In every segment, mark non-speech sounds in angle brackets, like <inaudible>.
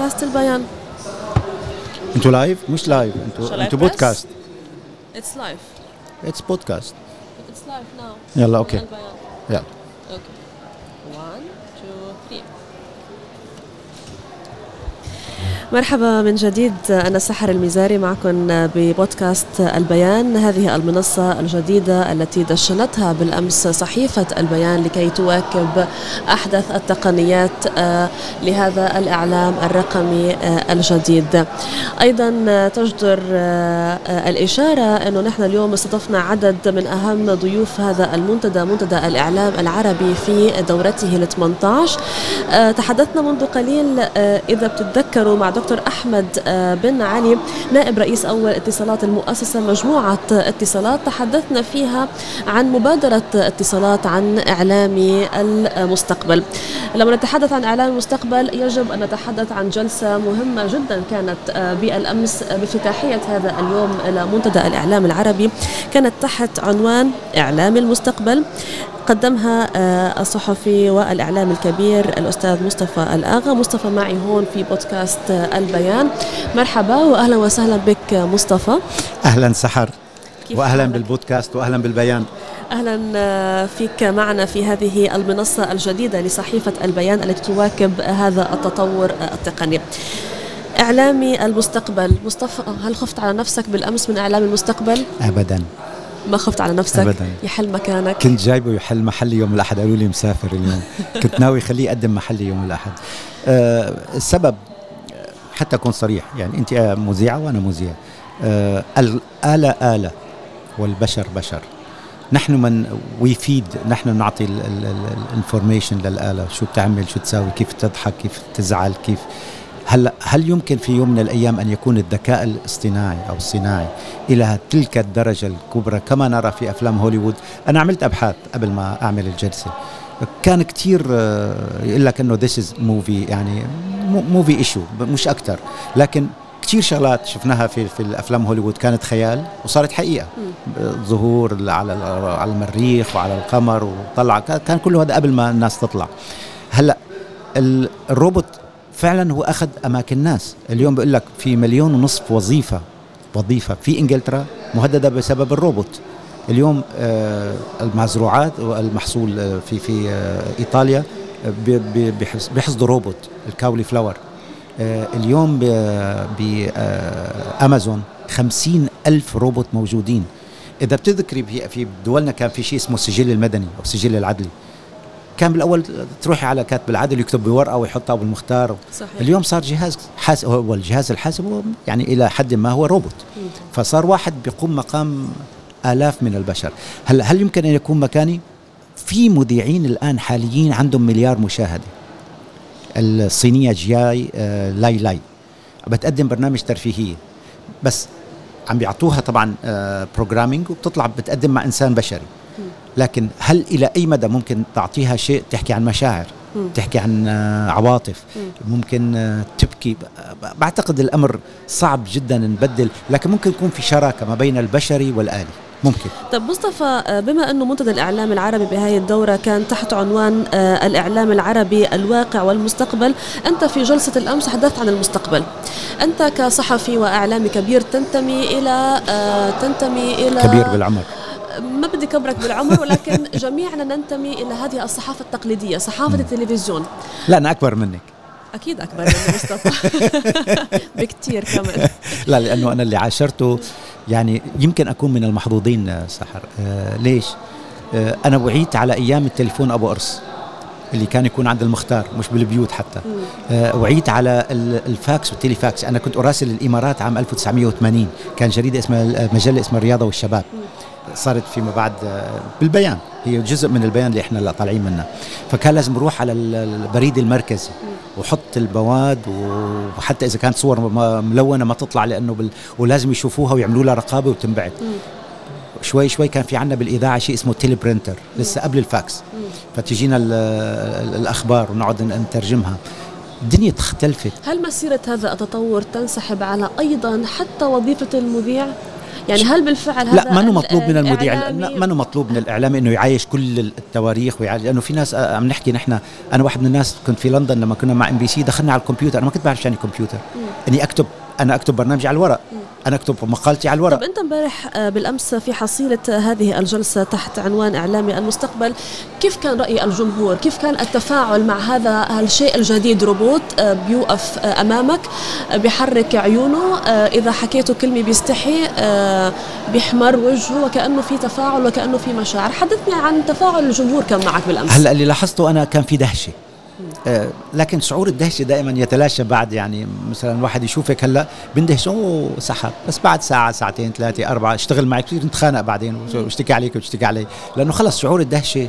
بودكاست البيان. أنتوا live مش live أنتوا Shall I أنتوا press? بودكاست It's live. It's بودكاست It's live now. يلا okay. البيان. يلا. Okay 1 2 3 مرحبا من جديد أنا سحر المزاري معكم ببودكاست البيان. هذه المنصة الجديدة التي دشنتها بالأمس صحيفة البيان لكي تواكب أحدث التقنيات آه، لهذا الإعلام الرقمي آه، الجديد. أيضا تجدر آه، الإشارة أنه نحن اليوم استضفنا عدد من أهم ضيوف هذا المنتدى منتدى الإعلام العربي في دورته ال 18 آه، تحدثنا منذ قليل إذا بتتذكروا مع دكتور أحمد آه، بن علي نائب رئيس أول اتصالات المؤسسة مجموعة اتصالات. تحدثنا فيها عن مبادرة اتصالات عن إعلام المستقبل. لما نتحدث عن إعلام المستقبل يجب أن نتحدث عن جلسة مهمة جدا كانت آه، بالأمس بافتتاحية هذا اليوم إلى منتدى الإعلام العربي. كانت تحت عنوان إعلام المستقبل. قدمها آه، الصحفي والإعلام الكبير الأستاذ مصطفى الآغا. مصطفى معي هون في بودكاست آه، البيان. مرحبا وأهلا وسهلا بك مصطفى. أهلا سحر. كيف واهلا حالك؟ بالبودكاست واهلا بالبيان. أهلا آه، فيك معنا في هذه المنصة الجديدة لصحيفة البيان التي تواكب هذا التطور التقني. إعلامي المستقبل، مصطفى هل خفت على نفسك بالأمس من إعلام المستقبل؟ ابدا. ما خفت على نفسك؟ أبداً. يحل مكانك؟ كنت جايبه يحل محلي يوم الأحد قالوا لي مسافر اليوم <laughs> كنت ناوي خليه يقدم محلي يوم الأحد أه السبب آه، حتى أكون صريح يعني أنت آه، مذيعة وأنا مذيع أه الآلة آلة والبشر بشر نحن من ويفيد نحن نعطي ال information للآلة شو بتعمل شو تساوي كيف تضحك كيف تزعل كيف هلا هل يمكن في يوم من الأيام أن يكون الذكاء الاصطناعي أو الصناعي إلى تلك الدرجة الكبرى كما نرى في أفلام هوليوود؟ أنا عملت أبحاث قبل ما أعمل الجلسة. كان كتير آه، يقول لك إنه this is movie يعني movie issue مش أكثر لكن كتير شغلات شفناها في في الأفلام هوليوود. كانت خيال وصارت حقيقة. ظهور على على المريخ وعلى القمر وطلع. كان كله هذا قبل ما الناس تطلع. هلأ ال- الروبوت فعلا هو أخذ أماكن الناس. اليوم بيقول لك في مليون ونصف وظيفة وظيفة في إنجلترا مهددة بسبب الروبوت. اليوم آه، المزروعات والمحصول آه، في في آه، إيطاليا بي- بي- بيحص- بيحصدوا روبوت ال cauliflower. اليوم بأمازون خمسين ألف روبوت موجودين. إذا بتذكري في- في دولنا كان في شيء اسمه السجل المدني أو السجل العدلي. كان بالأول تروحي على كاتب العدل يكتب بورقة ويحطها بالمختار. صحيح. اليوم صار جهاز حاسب هو الجهاز الحاسب هو يعني إلى حد ما هو روبوت. فصار واحد بيقوم مقام آلاف من البشر. هل هل يمكن أن يكون مكاني؟ في مذيعين الآن حاليين عندهم مليار مشاهدة. الصينية جياي آه، لاي لاي. بتقدم برنامج ترفيهية. بس عم بيعطوها طبعا programming وبتطلع بتقدم مع إنسان بشري. لكن هل إلى أي مدى ممكن تعطيها شيء؟ تحكي عن مشاعر مم. تحكي عن آه، عواطف. ممكن آه، تبكي. بعتقد الأمر صعب جدا نبدل لكن ممكن يكون في شراكة ما بين البشري والآلي. ممكن. طب مصطفى آه، بما أنه منتدى الإعلام العربي بهذه الدورة كان تحت عنوان الإعلام العربي الواقع والمستقبل أنت في جلسة الأمس تحدثت عن المستقبل. أنت كصحفي وأعلامي كبير تنتمي إلى تنتمي إلى كبير بالعمر. ما بدي كبرك بالعمر ولكن جميعنا ننتمي إلى هذه الصحافة التقليدية صحافة التلفزيون. لا أنا أكبر منك. أكيد أكبر من مصطفى. <laughs> بكتير كمان. لا لأنه أنا اللي عاشرته. يعني يمكن أكون من المحظوظين آه، سحر. آه ليش؟ آه أنا وعيت على أيام التليفون أبو قرص اللي كان يكون عند المختار مش بالبيوت حتى. آه وعيت على ال- الفاكس والتليفاكس. أنا كنت أراسل الإمارات عام 1980 كان جريدة اسمها مجلة اسمها الرياضة والشباب. صارت فيما بعد آه، بالبيان. هي جزء من البيان اللي إحنا اللي طالعين منه. فكان لازم نروح على ال- البريد المركزي وحط المواد وحتى إذا كانت صور ملونة ما تطلع لأنه بال... ولازم يشوفوها ويعملوا لها رقابة وتنبعت شوي شوي كان في عندنا بالإذاعة شيء اسمه teleprinter لسه قبل الفاكس. فتجينا ال- ال- الأخبار ونقعد نترجمها. الدنيا اختلفت هل مسيرة هذا التطور تنسحب على أيضا حتى وظيفة المذيع؟ يعني هل بالفعل هذا لا ما مطلوب من المذيع؟ ما مطلوب من الإعلامي إنه يعايش كل التواريخ ويعايش؟ لأنه في ناس آه، عم نحكي نحن أنا واحد من الناس كنت في لندن لما كنا مع إم بي سي دخلنا على الكمبيوتر. أنا ما كنت بعرف شو يعني كمبيوتر إني أكتب أنا أكتب برنامجي على الورق. أنا أكتب مقالتي على الورق. طب أنت امبارح آه، بالأمس في حصيلة هذه الجلسة تحت عنوان اعلامي المستقبل كيف كان رأي الجمهور؟ كيف كان التفاعل مع هذا الشيء الجديد؟ روبوت آه، بيوقف آه، أمامك بيحرك عيونه إذا حكيته كلمة بيستحي بيحمر وجهه وكأنه في تفاعل وكأنه في مشاعر. حدثني عن تفاعل الجمهور كان معك بالأمس. هلأ اللي لاحظته أنا كان في دهشة. لكن شعور الدهشه دائما يتلاشى بعد يعني مثلا واحد يشوفك هلأ بندهش أوه سحب بس بعد ساعة ساعتين ثلاثة أربعة اشتغل معك بتصير نتخانق بعدين واشتكي عليك واشتكي علي لأنه خلص شعور الدهشه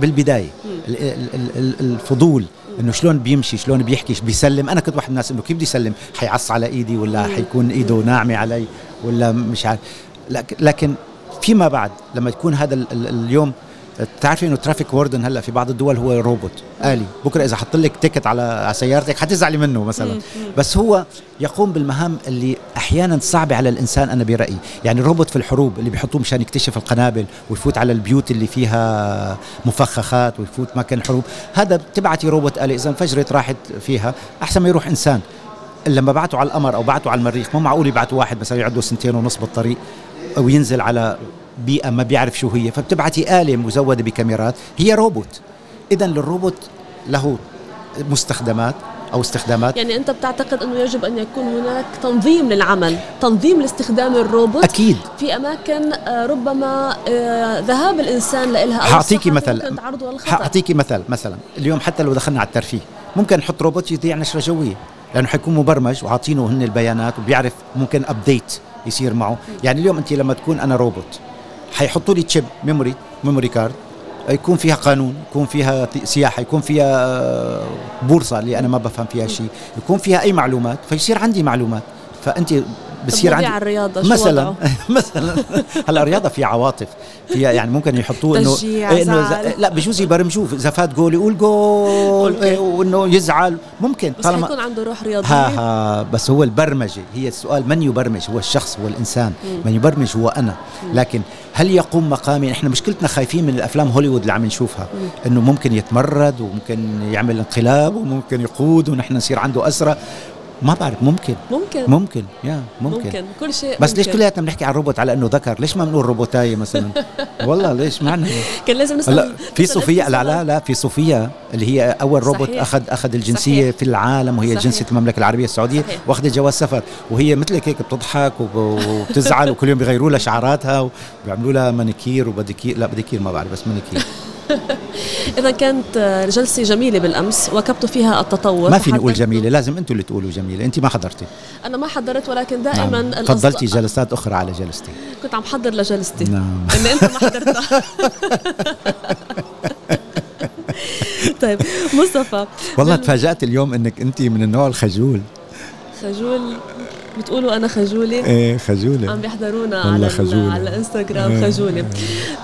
بالبداية ال- ال- ال- ال- الفضول إنه شلون بيمشي شلون بيحكي بيسلم. أنا كنت واحد من الناس إنه كيف بدي يسلم؟ حيعص على إيدي ولا حيكون إيده ناعمة علي ولا مش عارف. لكن, فيما بعد لما يكون هذا ال- ال- اليوم بتعرفي إنه traffic warden هلأ في بعض الدول هو روبوت آلي. بكرة إذا حط لك ticket على سيارتك حتزعلي منه مثلا. بس هو يقوم بالمهام اللي أحيانا صعبة على الإنسان أنا برأيي. يعني الروبوت في الحروب اللي بيحطوه مشان يكتشف القنابل ويفوت على البيوت اللي فيها مفخخات ويفوت مكان الحروب هذا بتبعتي روبوت آلي. إذا انفجرت راحت فيها. أحسن ما يروح إنسان. لما بعتوا على القمر أو بعتوا على المريخ مو معقول يبعتوا واحد مثلا يقعدوا سنتين ونص بالطريق أو ينزل على بيئة ما بيعرف شو هي فبتبعتي آلة مزودة بكاميرات. هي روبوت. اذا للروبوت له مستخدمات أو استخدامات. يعني أنت بتعتقد إنه يجب أن يكون هناك تنظيم للعمل تنظيم لاستخدام الروبوت؟ أكيد. في أماكن آه، ربما آه، ذهاب الإنسان لها أو حأعطيكي مثل حأعطيكي مثل مثلا اليوم حتى لو دخلنا على الترفيه ممكن نحط روبوت يذيع نشرة جوية لأنه حيكون مبرمج وعاطينه هن البيانات وبيعرف ممكن update يصير معه. يعني اليوم أنت لما تكون أنا روبوت حيحطوا لي chip memory memory card يكون فيها قانون يكون فيها سياحة يكون فيها بورصة اللي أنا ما بفهم فيها شيء. يكون فيها أي معلومات فيصير عندي معلومات. فأنت بصير عندي مواضيع الرياضة شو مثلا؟ <laughs> مثلا. هلأ الرياضة فيها عواطف. فيها يعني ممكن يحطوه إنه إيه إنه زعل. لا بجوز يبرمجوه إذا فات جول يقول جول. إيه وإنه يزعل. ممكن بس حيكون عنده روح رياضية. ها ها بس هو البرمجة هي السؤال من يبرمج؟ هو الشخص هو الإنسان. من يبرمج؟ هو أنا. لكن هل يقوم مقامي؟ إحنا مشكلتنا خايفين من الأفلام هوليوود اللي عم نشوفها إنه ممكن يتمرد وممكن يعمل انقلاب وممكن يقود ونحن نصير عنده اسرى ما بعرف ممكن ممكن ممكن يا ممكن, ممكن كل شيء بس ممكن. ليش كلياتنا بنحكي عن الروبوت على إنه ذكر ليش ما بنقول روبوتايه مثلا <laughs> والله ليش معنى كان لازم نسال هلا في صوفيا لا. لا لا في صوفيا اللي هي أول روبوت صحيح. أخذ أخذ الجنسية صحيح. في العالم وهي صحيح. جنسيه المملكة العربية السعودية. واخذت جواز سفر وهي مثلك هيك بتضحك وب- وبتزعل وكل يوم بيغيروا لها شعراتها وبيعملوا لها مانيكير وبديكير لا بديكير ما بعرف بس مانيكير <laughs> <laughs> اذا كانت آه، جلسة جميلة بالأمس واكبت فيها التطور ما فيني أقول وحدثت- جميله لازم أنتم اللي تقولوا جميلة انت ما حضرتي. أنا ما حضرت ولكن دائما نعم. فضلتي جلسات أخرى على جلستي. كنت عم حضر لجلستي. نعم. <laughs> أنت ما حضرتها. <laughs> طيب مصطفى. والله تفاجأت اليوم إنك انت من النوع الخجول. خجول. بتقولوا أنا خجولة إيه خجولة عم بيحضرونا على خجولة. على الإنستغرام إيه. خجولة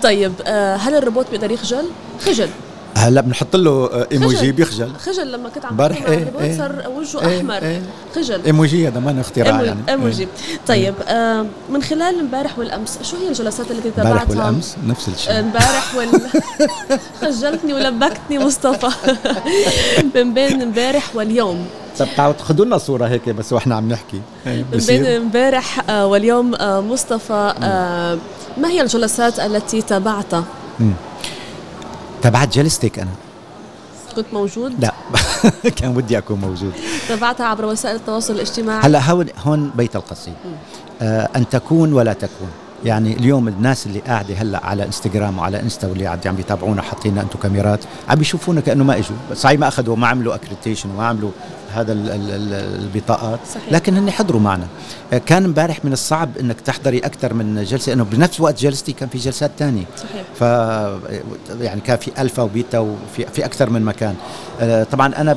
طيب آه، هل الروبوت بيقدر يخجل؟ خجل هلا بنحط له آه، إيموجي خجل. بيخجل. خجل لما كنت عم امبارح إيه، الروبوت إيه. صار وجهه إيه، أحمر. إيه. خجل. إيموجي هذا ما اختراع إيمو- يعني. إيموجي. إيه. طيب آه، من خلال امبارح والأمس شو هي الجلسات التي امبارح تابعتها والأمس؟ نفس الشيء. امبارح وال <laughs> خجلتني ولبكتني مصطفى. <laughs> من بين امبارح واليوم. طب تعالوا خذوا لنا صورة هيك بس وإحنا عم نحكي. إيه، من بين امبارح آه، واليوم آه، مصطفى ما هي الجلسات التي تابعتها؟ تبعت جلستك أنا. كنت موجود؟ لا. <laughs> كان ودي أكون موجود. تابعتها عبر وسائل التواصل الاجتماعي. هلا هون هون بيت القصيد آه أن تكون ولا تكون. يعني اليوم الناس اللي قاعدة هلا على إنستغرام وعلى إنستا واللي عم عم بيتابعونا حاطين أنتم كاميرات عم بيشوفونا كأنه ما إجوا صحيح ما أخذوا ما عملوا accreditation وما عملوا هذا ال ال ال البطاقات صحيح. لكن هن حضروا معنا. آه، كان امبارح من الصعب إنك تحضري أكثر من جلسة إنه بنفس وقت جلستي كان في جلسات ثانية صحيح. ف يعني كان في ألفا وبيتا وفي في أكثر من مكان. آه، طبعا أنا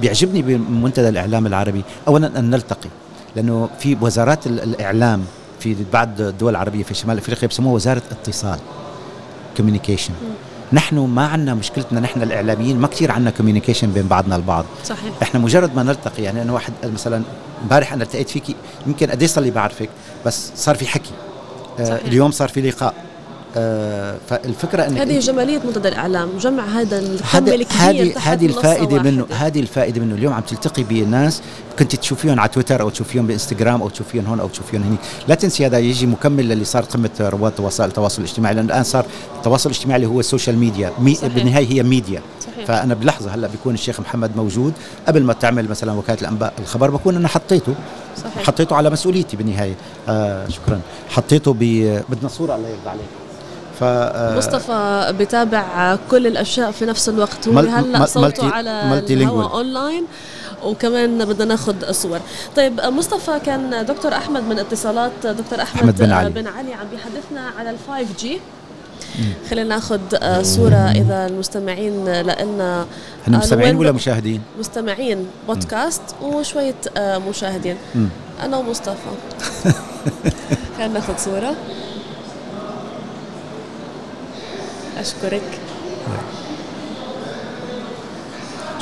بيعجبني بمنتدى الإعلام العربي اولا أن نلتقي لأنه في وزارات ال- الإعلام في بعض الدول العربية في شمال أفريقيا بسموها وزارة اتصال communication نحن ما عندنا مشكلتنا نحن الإعلاميين ما كثير عندنا communication بين بعضنا البعض. صحيح. إحنا مجرد ما نلتقي يعني أنا واحد مثلا امبارح أنا التقيت فيكي يمكن قد صار لي بعرفك بس صار في حكي. آه صحيح. اليوم صار في لقاء. فالفكرة إن هذه جمالية منتدى الإعلام. جمع هذا الكم الكبير هذه الفائدة منه. هذه الفائدة منه. اليوم عم تلتقي بناس كنت تشوفيهم على تويتر أو تشوفيهم بإنستغرام أو تشوفيهم هون أو تشوفيهم هنيك لا تنسي هذا يجي مكمل للي صار قمة رواد وسائل التواصل الاجتماعي لأنه الآن صار التواصل الاجتماعي اللي هو ال social media مي صحيح. بالنهاية هي ميديا صحيح. فأنا بلحظة هلأ بيكون الشيخ محمد موجود. قبل ما تعمل مثلا وكالة الأنباء الخبر بكون أنا حطيته. صحيح. حطيته على مسؤوليتي بالنهاية. آه شكرا. حطيته ب بدنا صورة الله يرضى عليك. ف آه، مصطفى بتابع كل الأشياء في نفس الوقت. هو هلا صوته على الهواء. اونلاين وكمان بدنا ناخذ صور طيب مصطفى كان دكتور أحمد من اتصالات دكتور أحمد, أحمد بن علي. بن علي عم بيحدثنا على ال five G خلينا ناخذ آه، صورة إذا المستمعين لنا هن مستمعين ولا مشاهدين؟ مستمعين بودكاست وشوية آه، مشاهدين. أنا ومصطفى. <laughs> خلينا ناخذ صورة. أشكرك.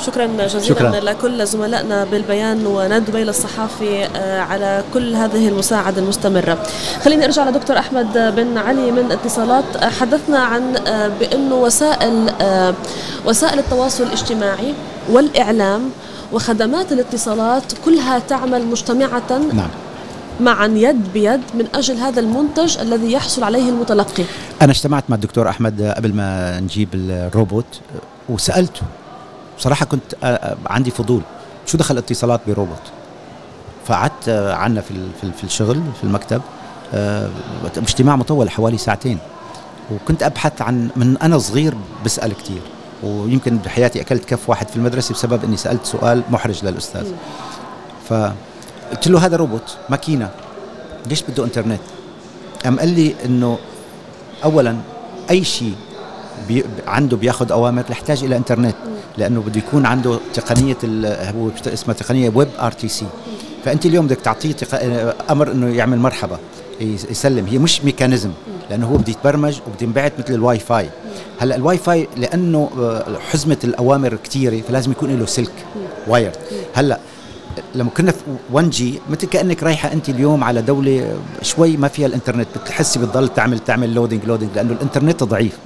شكرا جزيلا شكراً. لكل زملائنا بالبيان ونادي دبي للصحافي آه، على كل هذه المساعدة المستمرة. خليني أرجع لدكتور أحمد بن علي من اتصالات. آه، حدثنا عن آه، بأنه وسائل وسائل التواصل الاجتماعي والإعلام وخدمات الاتصالات كلها تعمل مجتمعة نعم. معا يد بيد من أجل هذا المنتج الذي يحصل عليه المتلقي. أنا اجتمعت مع الدكتور أحمد قبل ما نجيب الروبوت وسألته. بصراحة كنت آه، آه، عندي فضول. شو دخل اتصالات بروبوت؟ فقعدت آه، عنا في في ال- في الشغل في المكتب. اجتماع مطول حوالي ساعتين. وكنت أبحث عن من أنا صغير بسأل كثير ويمكن بحياتي أكلت كف واحد في المدرسة بسبب إني سألت سؤال محرج للأستاذ. فقلت له هذا روبوت ماكينة. ليش بده إنترنت؟ قام قال لي إنه اولا أي شيء بي عنده بياخذ أوامر يحتاج إلى إنترنت لأنه بده يكون عنده تقنية هو اسمها تقنية WebRTC. فأنت اليوم بدك تعطيه تق... أمر إنه يعمل مرحبا يس- يسلم. هي مش mechanism لأنه هو بده يتبرمج وبده ينبعث مثل الواي فاي. هلأ الواي فاي لأنه آه، حزمة الأوامر كثيره فلازم يكون له سلك wire هلأ لما كنا في 1 G مثل كأنك رايحة أنت اليوم على دولة شوي ما فيها الإنترنت بتحسي بتضل تعمل تعمل loading loading لأنه الإنترنت ضعيف.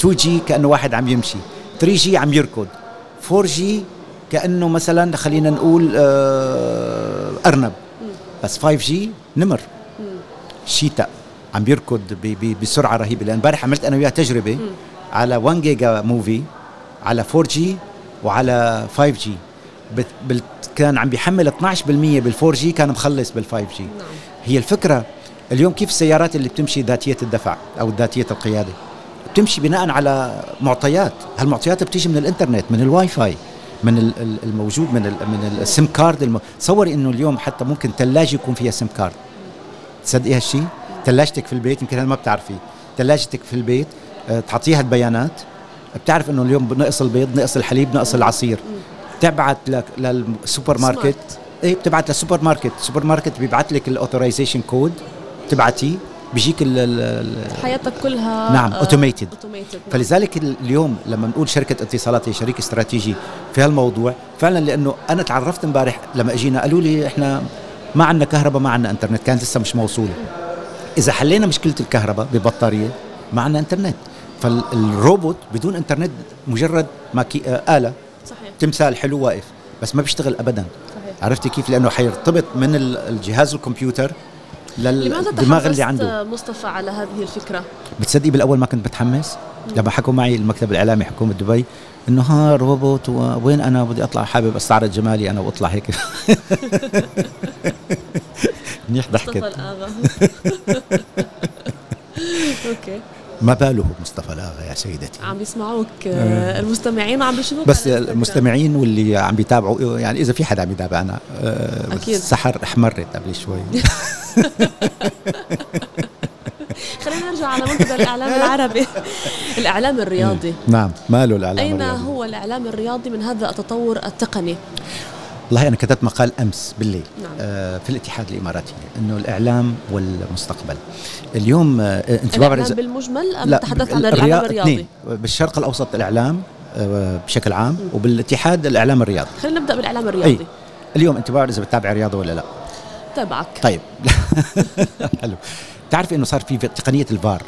2 G كأنه واحد عم يمشي. 3 G عم يركض. 4 G كأنه مثلا خلينا نقول آه أرنب. بس 5 G نمر. cheetah عم ب- بسرعة رهيبة. لأن امبارح عملت أنا وياه تجربة على 1 giga movie على 4 G وعلى 5 G كان عم بيحمل 12% بال 4 G كان مخلص بال 5 G. نعم. هي الفكرة اليوم كيف السيارات اللي بتمشي ذاتية الدفع أو ذاتية القيادة؟ بتمشي بناء على معطيات. هالمعطيات بتيجي من الإنترنت من الواي فاي من ال- ال- الموجود من من ال SIM card الم... تصوري إنه اليوم حتى ممكن ثلاجه يكون فيها SIM card. تصدقي هالشيء ثلاجتك في البيت يمكن هذا ما بتعرفيه ثلاجتك في البيت آه، تعطيها البيانات. بتعرف إنه اليوم نقص البيض نقص الحليب نقص العصير. تبعت لك للسوبر ماركت. إيه بتبعت للسوبر ماركت السوبر ماركت بيبعت لك ال authorization code بتبعتيه بيجيك ال حياتك كلها نعم،. automated فلذلك ال- اليوم لما نقول شركة اتصالات هي شريك استراتيجي في هالموضوع فعلا لأنه أنا تعرفت امبارح لما أجينا قالوا لي إحنا ما عندنا كهرباء ما عندنا إنترنت كانت لسه مش موصولة. إذا حلينا مشكلة الكهرباء ببطارية ما عندنا إنترنت. فالروبوت بدون إنترنت مجرد ماكي... آه آلة تمثال حلو واقف بس ما بيشتغل ابدا. صحيح. عرفتي كيف؟ لأنه حيرتبط من ال- الجهاز الكمبيوتر للدماغ اللي عنده. مصطفى على هذه الفكرة؟ بتصدقي بالأول ما كنت متحمس لما حكوا معي المكتب الإعلامي حكومه دبي إنه ها روبوت وين أنا؟ بدي أطلع حابب استعرض جمالي أنا واطلع هيك. <laughs> منيح ضحكت. <laughs> Okay. ما باله مصطفى الآغا يا سيدتي عم يسمعوك آه، المستمعين وعم بيشوفوك بس. المستمعين واللي عم بيتابعوا يعني إذا في حدا عم يتابعنا آه، أكيد. السحر احمرت قبل شوي <laughs> خلينا نرجع على منتدى الإعلام <laughs> العربي الإعلام الرياضي نعم ماله الإعلام أين الرياضي؟ هو الإعلام الرياضي من هذا التطور التقني؟ والله أنا كتبت مقال أمس بالليل نعم. آه في الاتحاد الإماراتي إنه الإعلام والمستقبل. اليوم آه أنت بعرف الاعلام بالمجمل أم لا تحدث عن الإعلام الرياضي؟ اثنين بالشرق الأوسط الإعلام آه، بشكل عام وبالاتحاد الإعلام الرياضي. خلينا نبدأ بالإعلام الرياضي. اي اليوم أنت بعرف إذا بتتابع رياضة ولا لا. تابعك طيب. <laughs> حلو. تعرفي إنه صار في تقنية الفار؟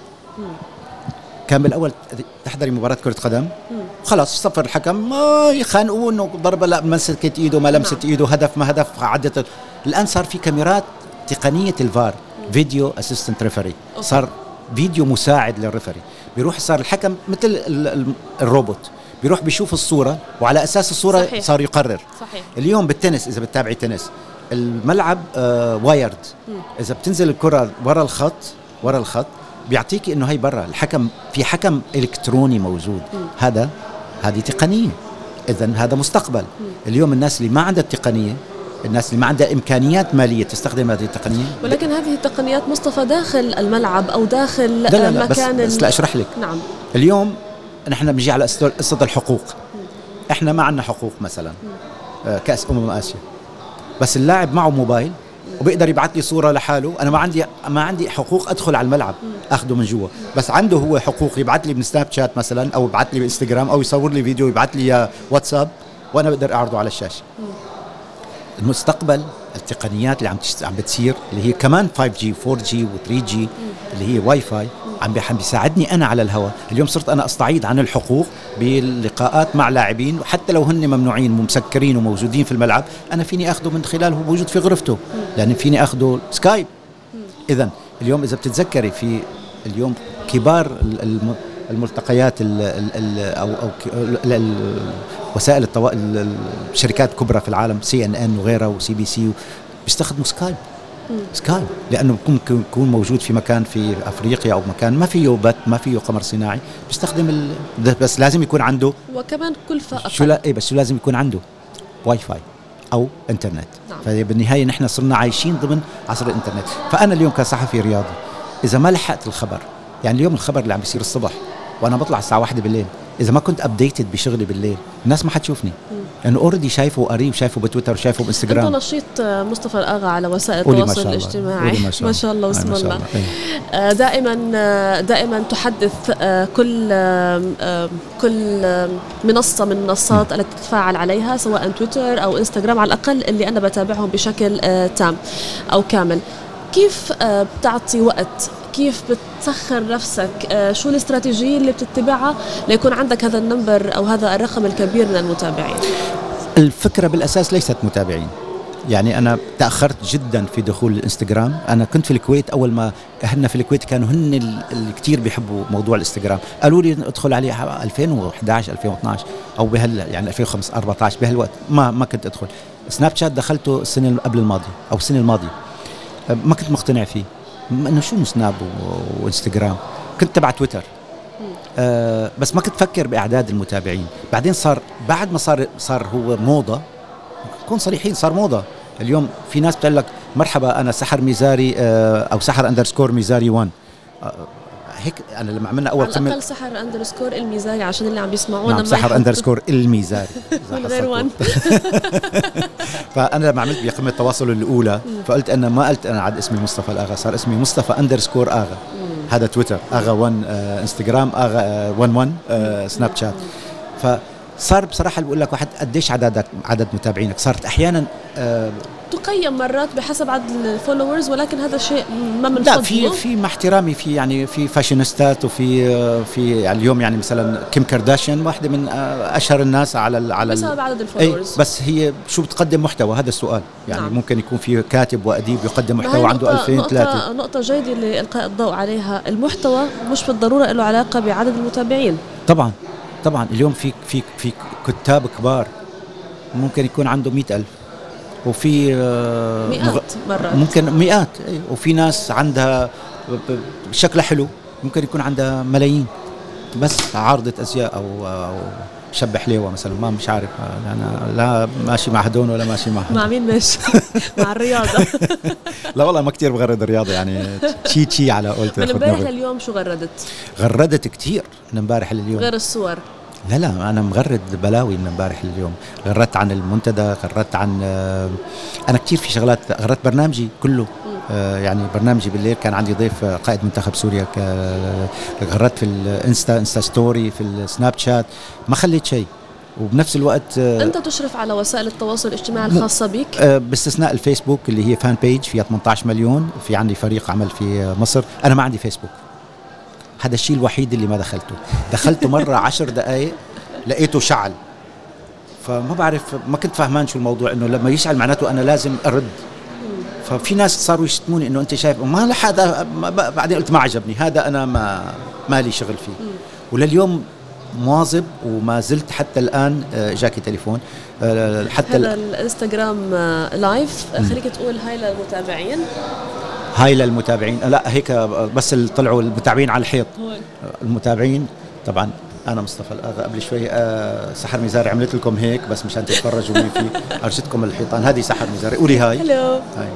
كان بالأول تحضري مباراة كرة قدم خلاص صفر الحكم. ما يخانقوا إنه ضربة لا مسكت ايده ما لمست ايده هدف ما هدف عدت. الآن صار في كاميرات تقنية ال VAR video assistant referee صار فيديو مساعد لل referee. بيروح صار الحكم مثل ال- ال- الروبوت. بيروح بيشوف الصورة وعلى أساس الصورة صحيح. صار يقرر. صحيح. اليوم بالتنس إذا بتتابعي تنس الملعب آه wired إذا بتنزل الكرة ورا الخط ورا الخط بيعطيكي إنه هي برا. الحكم في حكم إلكتروني موجود. هذا هذه تقنية. اذا هذا مستقبل. اليوم الناس اللي ما عندها التقنية الناس اللي ما عندها إمكانيات مالية تستخدم هذه التقنية. ولكن هذه التقنيات مصطفى داخل الملعب أو داخل لا لا لا بس, مكان بس ال- لا أشرح لك. نعم. اليوم نحن بنجي على قصة- قصة الحقوق. إحنا ما عندنا حقوق مثلا آه، كأس أمم آسيا. بس اللاعب معه موبايل وبيقدر يبعث لي صورة لحاله. أنا ما عندي ما عندي حقوق أدخل على الملعب أخده من جوا. بس عنده هو حقوق يبعث لي من سناب شات مثلا أو يبعث لي بإنستغرام أو يصور لي فيديو يبعث لي واتساب وأنا بقدر أعرضه على الشاشة. المستقبل التقنيات اللي عم. عم بتصير اللي هي كمان 5G 4G و3G اللي هي واي فاي عم بي- عم بيساعدني أنا على الهواء اليوم صرت أنا أستعيض عن الحقوق باللقاءات مع لاعبين وحتى لو هن ممنوعين ومسكرين وموجودين في الملعب أنا فيني اخذه من خلال هو موجود في غرفته لأن فيني اخذه Skype اذا اليوم إذا بتتذكري في اليوم كبار ال- الم- الملتقيات ال ال ال أو أو وسائل الشركات الكبرى في العالم CNN وغيرها و CBC بيستخدموا Skype Skype لأنه ممكن يكون موجود في مكان في أفريقيا أو مكان ما فيه بث ما فيه قمر صناعي بيستخدم بس لازم يكون عنده وكمان كلفه شو أقل لا إيه بس شو لازم يكون عنده؟ واي فاي أو إنترنت. نعم. فبالنهاية نحن صرنا عايشين ضمن عصر الإنترنت. فأنا اليوم كصحفي رياضي إذا ما لحقت الخبر يعني اليوم الخبر اللي عم بيصير الصبح وأنا بطلع الساعة واحدة بالليل إذا ما كنت updated بشغلي بالليل الناس ما حتشوفني. لأنه already شايفه وقريب شايفه بتويتر شايفه أنت بانستغرام نشيط آه، مصطفى الأغا على وسائل التواصل. الاجتماعي ما شاء <laughs> ما شاء الله. بسم آه، شاء الله الله. آه، دائما دائما تحدث كل كل منصة من المنصات التي تتفاعل عليها سواء تويتر أو انستغرام على الأقل اللي أنا بتابعهم بشكل تام أو كامل كيف بتعطي وقت كيف بتسخر نفسك؟ آه، شو الاستراتيجية اللي بتتبعها ليكون عندك هذا ال number أو هذا الرقم الكبير من المتابعين؟ الفكرة بالأساس ليست متابعين. يعني أنا تأخرت جدا في دخول الإنستغرام. أنا كنت في الكويت أول ما اهلنا في الكويت كانوا هن ال- اللي كثير بيحبوا موضوع الإنستغرام. قالوا لي ادخل عليه 2011 2012 أو بهال يعني 2014 بهالوقت ما ما كنت أدخل. سناب شات دخلته السنة قبل الماضيه أو السنة الماضية. ما كنت مقتنع فيه. إنه شو سناب وإنستغرام؟ كنت تبع تويتر. آه بس ما كنت أفكر بأعداد المتابعين. بعدين صار بعد ما صار صار هو موضة نكون صريحين صار موضة. اليوم في ناس بتقول لك مرحبا أنا سحر ميزاري آه أو سحر underscore ميزاري 1 آه هيك أنا لما عملنا أول على قمه الأقل سحر underscore الميزاني عشان اللي عم بيسمعونا نعم سحر underscore الميزاري غير. one فأنا لما عملت بقمه التواصل الأولى فقلت أنا ما قلت أنا عاد اسمي مصطفى الآغا صار اسمي مصطفى underscore آغا. هذا تويتر آغا 1 آه انستغرام آغا آه 1 1 آه سناب شات فصار بصراحة اللي بقول لك واحد قديش عددك عدد متابعينك. صارت أحيانا آه تقيم مرات بحسب عدد ال followers ولكن هذا شيء ما لا بنفضله في في مع احترامي في يعني في فاشينيستات وفي في يعني اليوم يعني مثلا كيم كارداشيان واحدة من آه، أشهر الناس على ال على بسبب عدد ال followers بس هي شو بتقدم محتوى؟ هذا السؤال. يعني نعم. ممكن يكون في كاتب وأديب يقدم محتوى عنده نقطة- 2000 3 نقطة, نقطة جيدة لإلقاء الضوء عليها. المحتوى مش بالضرورة له علاقة بعدد المتابعين. طبعا طبعا. اليوم في في في كتاب كبار ممكن يكون عنده مئة ألف. وفي آه، مئات مرات. ممكن مئات. أي. وفي ناس عندها شكلها حلو ممكن يكون عندها ملايين. بس عارضة أزياء أو أو شب حليوة مثلا ما مش عارف. أنا لا ماشي مع هدول ولا ماشي مع مع هدول مين ماشي؟ <laughs> مع الرياضة. <laughs> لا والله ما كتير بغرد الرياضة يعني. <laughs> تشي تشي على قولت من امبارح. لليوم شو غردت؟ غردت كتير من امبارح لليوم. غير الصور. لا لا أنا مغرد بلاوي من امبارح لليوم. غردت عن المنتدى غردت عن آه، أنا كثير في شغلات غردت برنامجي كله. آه، يعني برنامجي بالليل كان عندي ضيف آه، قائد منتخب سوريا غردت في الإنستا إنستا story في السناب شات. ما خليت شيء. وبنفس الوقت أنت تشرف على وسائل التواصل الاجتماعي الخاصة بك؟ باستثناء الفيسبوك اللي هي fan page فيها 18 مليون. في عندي فريق عمل في مصر. أنا ما عندي فيسبوك. هذا الشيء الوحيد اللي ما دخلته. دخلته مرة <laughs> عشر دقائق لقيته شعل. فما بعرف ما كنت فهمان شو الموضوع إنه لما يشعل معناته أنا لازم أرد. ففي ناس صاروا يشتموني إنه أنت شايف ما هذا بعدين قلت ما عجبني هذا أنا ما مالي شغل فيه. ولليوم مواظب وما زلت حتى الآن آه، جاكي تليفون. آه، حتى هذا الإنستغرام آه، live خليك تقول hi للمتابعين. hi للمتابعين. لا هيك بس اللي طلعوا المتابعين على الحيط. المتابعين طبعا أنا مصطفى الاغا قبل شوي آه سحر ميزاري عملت لكم هيك بس مشان تتفرجوا مين في <laughs> ارجتكم الحيطان. هذه سحر ميزاري. قولي hi. hello hi.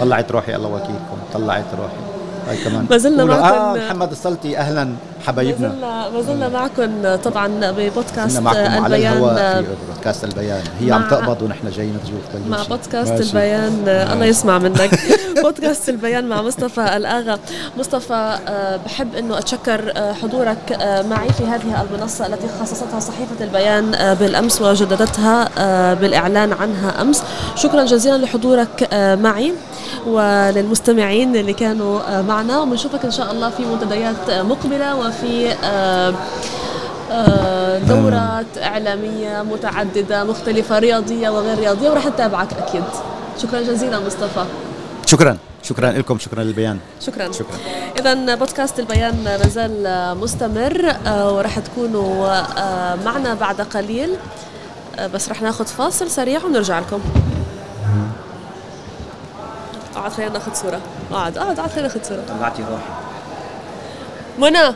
طلعت روحي الله وكيلكم. طلعت روحي. هاي كمان. ما زلنا معكم آه محمد السلطي أهلا حبايبنا. ما زلنا ما زلنا معكم طبعا ببودكاست معكم البيان. على الهواء في بودكاست البيان. هي عم تقبض ونحن جايين نرجوك مع بودكاست ماشي. البيان. الله يسمع منك. <laughs> بودكاست البيان مع مصطفى الآغا. مصطفى آه، بحب إنه أتشكر آه، حضورك آه، معي في هذه المنصة التي خصصتها صحيفة البيان بالأمس وجددتها بالإعلان عنها أمس. شكرا جزيلا لحضورك معي. وللمستمعين اللي كانوا معنا. وبنشوفك إن شاء الله في منتديات مقبلة وفي دورات إعلامية متعددة مختلفة رياضية وغير رياضية وراح نتابعك أكيد. شكرا جزيلا مصطفى. شكرا. شكرا لكم. شكرا للبيان. شكرا. شكرا. اذا بودكاست البيان ما زال مستمر آه، وراح تكونوا آه، معنا بعد قليل. آه، بس رح ناخذ فاصل سريع ونرجع لكم. أقعد خلينا ناخذ صورة. أقعد أقعد أقعد خلينا ناخذ صورة. طلعتي روحي. منى!